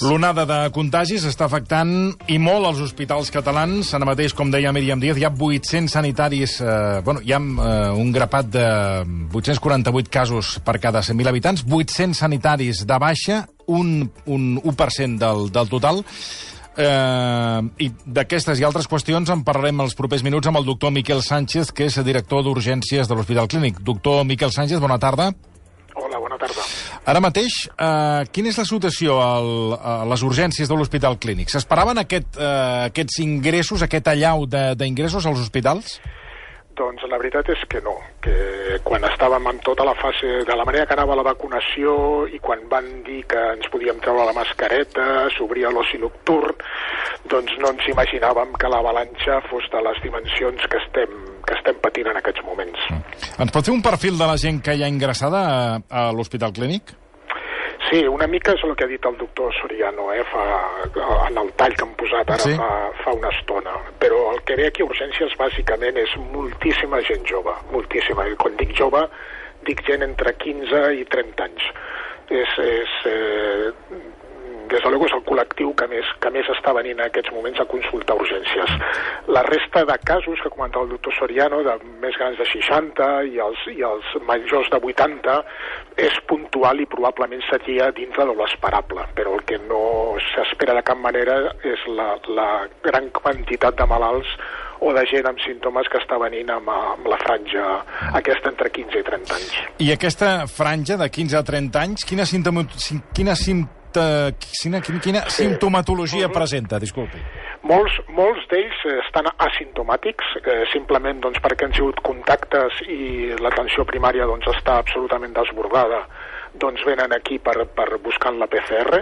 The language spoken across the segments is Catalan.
L'onada de contagis està afectant i molt els hospitals catalans. Ara mateix, com deia Míriam Díaz, hi ha 800 sanitaris... Eh, bueno, hi ha eh, un grapat de 848 casos per cada 100.000 habitants, 800 sanitaris de baixa, un, un 1% del, del total. Eh, I d'aquestes i altres qüestions en parlarem els propers minuts amb el doctor Miquel Sánchez, que és director d'urgències de l'Hospital Clínic. Doctor Miquel Sánchez, bona tarda. Hola, bona tarda. Ara mateix, eh, quina és la situació al, a les urgències de l'Hospital Clínic? S'esperaven aquest, eh, aquests ingressos, aquest allau d'ingressos als hospitals? Doncs la veritat és que no, que quan estàvem en tota la fase de la manera que anava la vacunació i quan van dir que ens podíem treure la mascareta, s'obria l'oci nocturn, doncs no ens imaginàvem que l'avalanxa fos de les dimensions que estem, que estem patint en aquests moments. Mm. Ens pot fer un perfil de la gent que hi ha ingressada a, a l'Hospital Clínic? Sí, una mica és el que ha dit el doctor Soriano, eh, fa, en el tall que han posat ara sí? fa, fa una estona. Però el que ve aquí a urgències bàsicament és moltíssima gent jove, moltíssima. I quan dic jove, dic gent entre 15 i 30 anys. És, és eh, des de luego és el col·lectiu que més, que més està venint en aquests moments a consultar urgències. La resta de casos que comentava el doctor Soriano, de més grans de 60 i els, i els majors de 80, és puntual i probablement seria dintre de l'esperable, però el que no s'espera de cap manera és la, la gran quantitat de malalts o de gent amb símptomes que està venint amb, amb la franja aquesta entre 15 i 30 anys. I aquesta franja de 15 a 30 anys, quina, símptoma, quina símptoma quina, quina, quina sí. simptomatologia mm -hmm. presenta, disculpi? Molts, molts d'ells estan asimptomàtics, eh, simplement doncs, perquè han sigut contactes i l'atenció primària doncs, està absolutament desbordada doncs venen aquí per, per buscant la PCR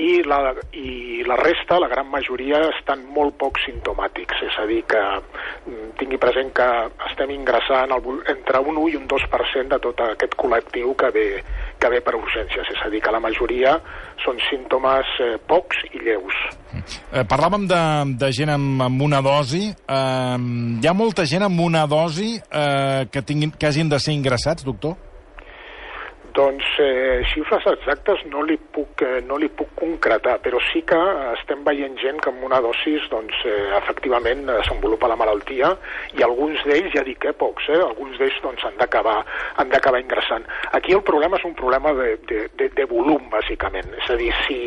i la, i la resta, la gran majoria, estan molt poc sintomàtics, és a dir, que mm, tingui present que estem ingressant el, entre un 1 i un 2% de tot aquest col·lectiu que ve, que ve per urgències, és a dir, que la majoria són símptomes eh, pocs i lleus. Eh, parlàvem de, de gent amb, amb una dosi. Eh, hi ha molta gent amb una dosi eh, que, tinguin, que hagin de ser ingressats, doctor? Doncs eh, xifres exactes no li, puc, eh, no li puc concretar, però sí que estem veient gent que amb una dosis doncs, eh, efectivament desenvolupa la malaltia i alguns d'ells, ja dic que eh, pocs, eh, alguns d'ells doncs, han d'acabar ingressant. Aquí el problema és un problema de, de, de, de volum, bàsicament. És a dir, si,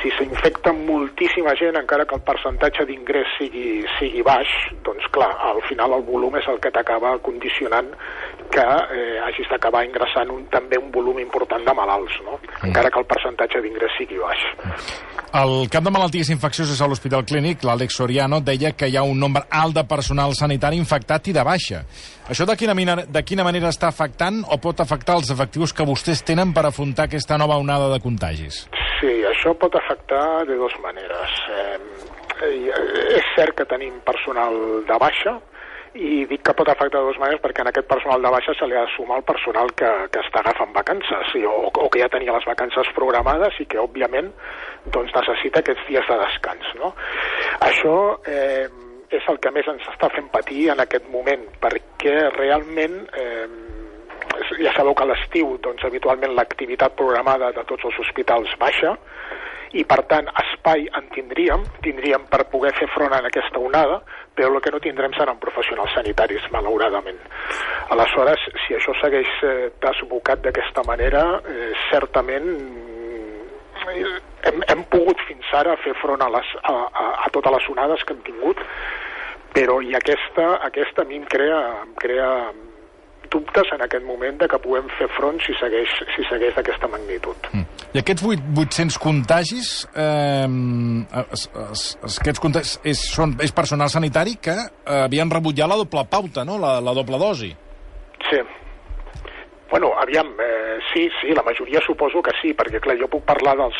si s'infecta moltíssima gent, encara que el percentatge d'ingrés sigui, sigui baix, doncs clar, al final el volum és el que t'acaba condicionant que eh, hagis d'acabar ingressant un, també un volum important de malalts, no? Mm. encara que el percentatge d'ingrés sigui baix. El cap de malalties infeccioses a l'Hospital Clínic, l'Àlex Soriano, deia que hi ha un nombre alt de personal sanitari infectat i de baixa. Això de quina, manera, de quina manera està afectant o pot afectar els efectius que vostès tenen per afrontar aquesta nova onada de contagis? Sí, això pot afectar de dues maneres. Eh, eh, és cert que tenim personal de baixa, i dic que pot afectar de dues maneres perquè en aquest personal de baixa se li ha de sumar el personal que, que està agafant vacances i, o, o que ja tenia les vacances programades i que òbviament doncs, necessita aquests dies de descans. No? Això eh, és el que més ens està fent patir en aquest moment perquè realment eh, ja sabeu que a l'estiu doncs, habitualment l'activitat programada de tots els hospitals baixa i per tant espai en tindríem, tindríem per poder fer front a aquesta onada, però el que no tindrem seran professionals sanitaris, malauradament. Aleshores, si això segueix eh, desbocat d'aquesta manera, eh, certament eh, hem, hem pogut fins ara fer front a, les, a, a, a totes les onades que hem tingut, però i aquesta, aquesta a mi em crea, em crea dubtes en aquest moment de que puguem fer front si segueix, si segueix d'aquesta magnitud. Mm. I aquests 800 contagis, eh, es, es, aquests contagis és, són, és personal sanitari que eh, havien rebut ja la doble pauta, no? la, la doble dosi. Sí. Bueno, aviam, eh, sí, sí, la majoria suposo que sí, perquè clar, jo puc parlar dels,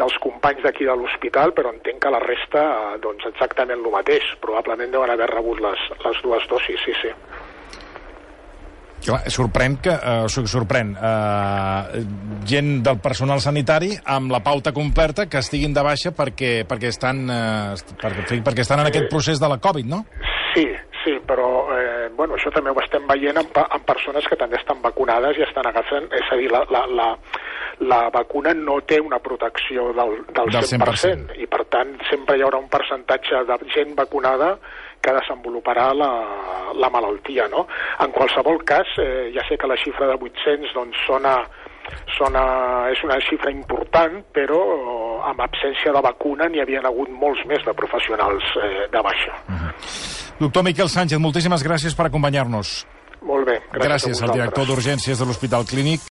dels companys d'aquí de l'hospital, però entenc que la resta, eh, doncs exactament el mateix. Probablement deuen haver rebut les, les dues dosis, sí, sí. Clar, sorprèn que, eh, sorprèn eh, gent del personal sanitari amb la pauta completa que estiguin de baixa perquè, perquè, estan, eh, perquè, perquè estan en aquest procés de la Covid, no? Sí, sí, però eh, bueno, això també ho estem veient amb, amb persones que també estan vacunades i estan agafant, és a dir, la, la, la, la vacuna no té una protecció del, del, Del 100%, 100%. i per tant sempre hi haurà un percentatge de gent vacunada que desenvoluparà la, la malaltia. No? En qualsevol cas, eh, ja sé que la xifra de 800 doncs, sona, sona, és una xifra important, però eh, amb absència de vacuna n'hi havien hagut molts més de professionals eh, de baixa. Doctor Miquel Sánchez, moltíssimes gràcies per acompanyar-nos. Molt bé. Gràcies, a al director d'Urgències de l'Hospital Clínic.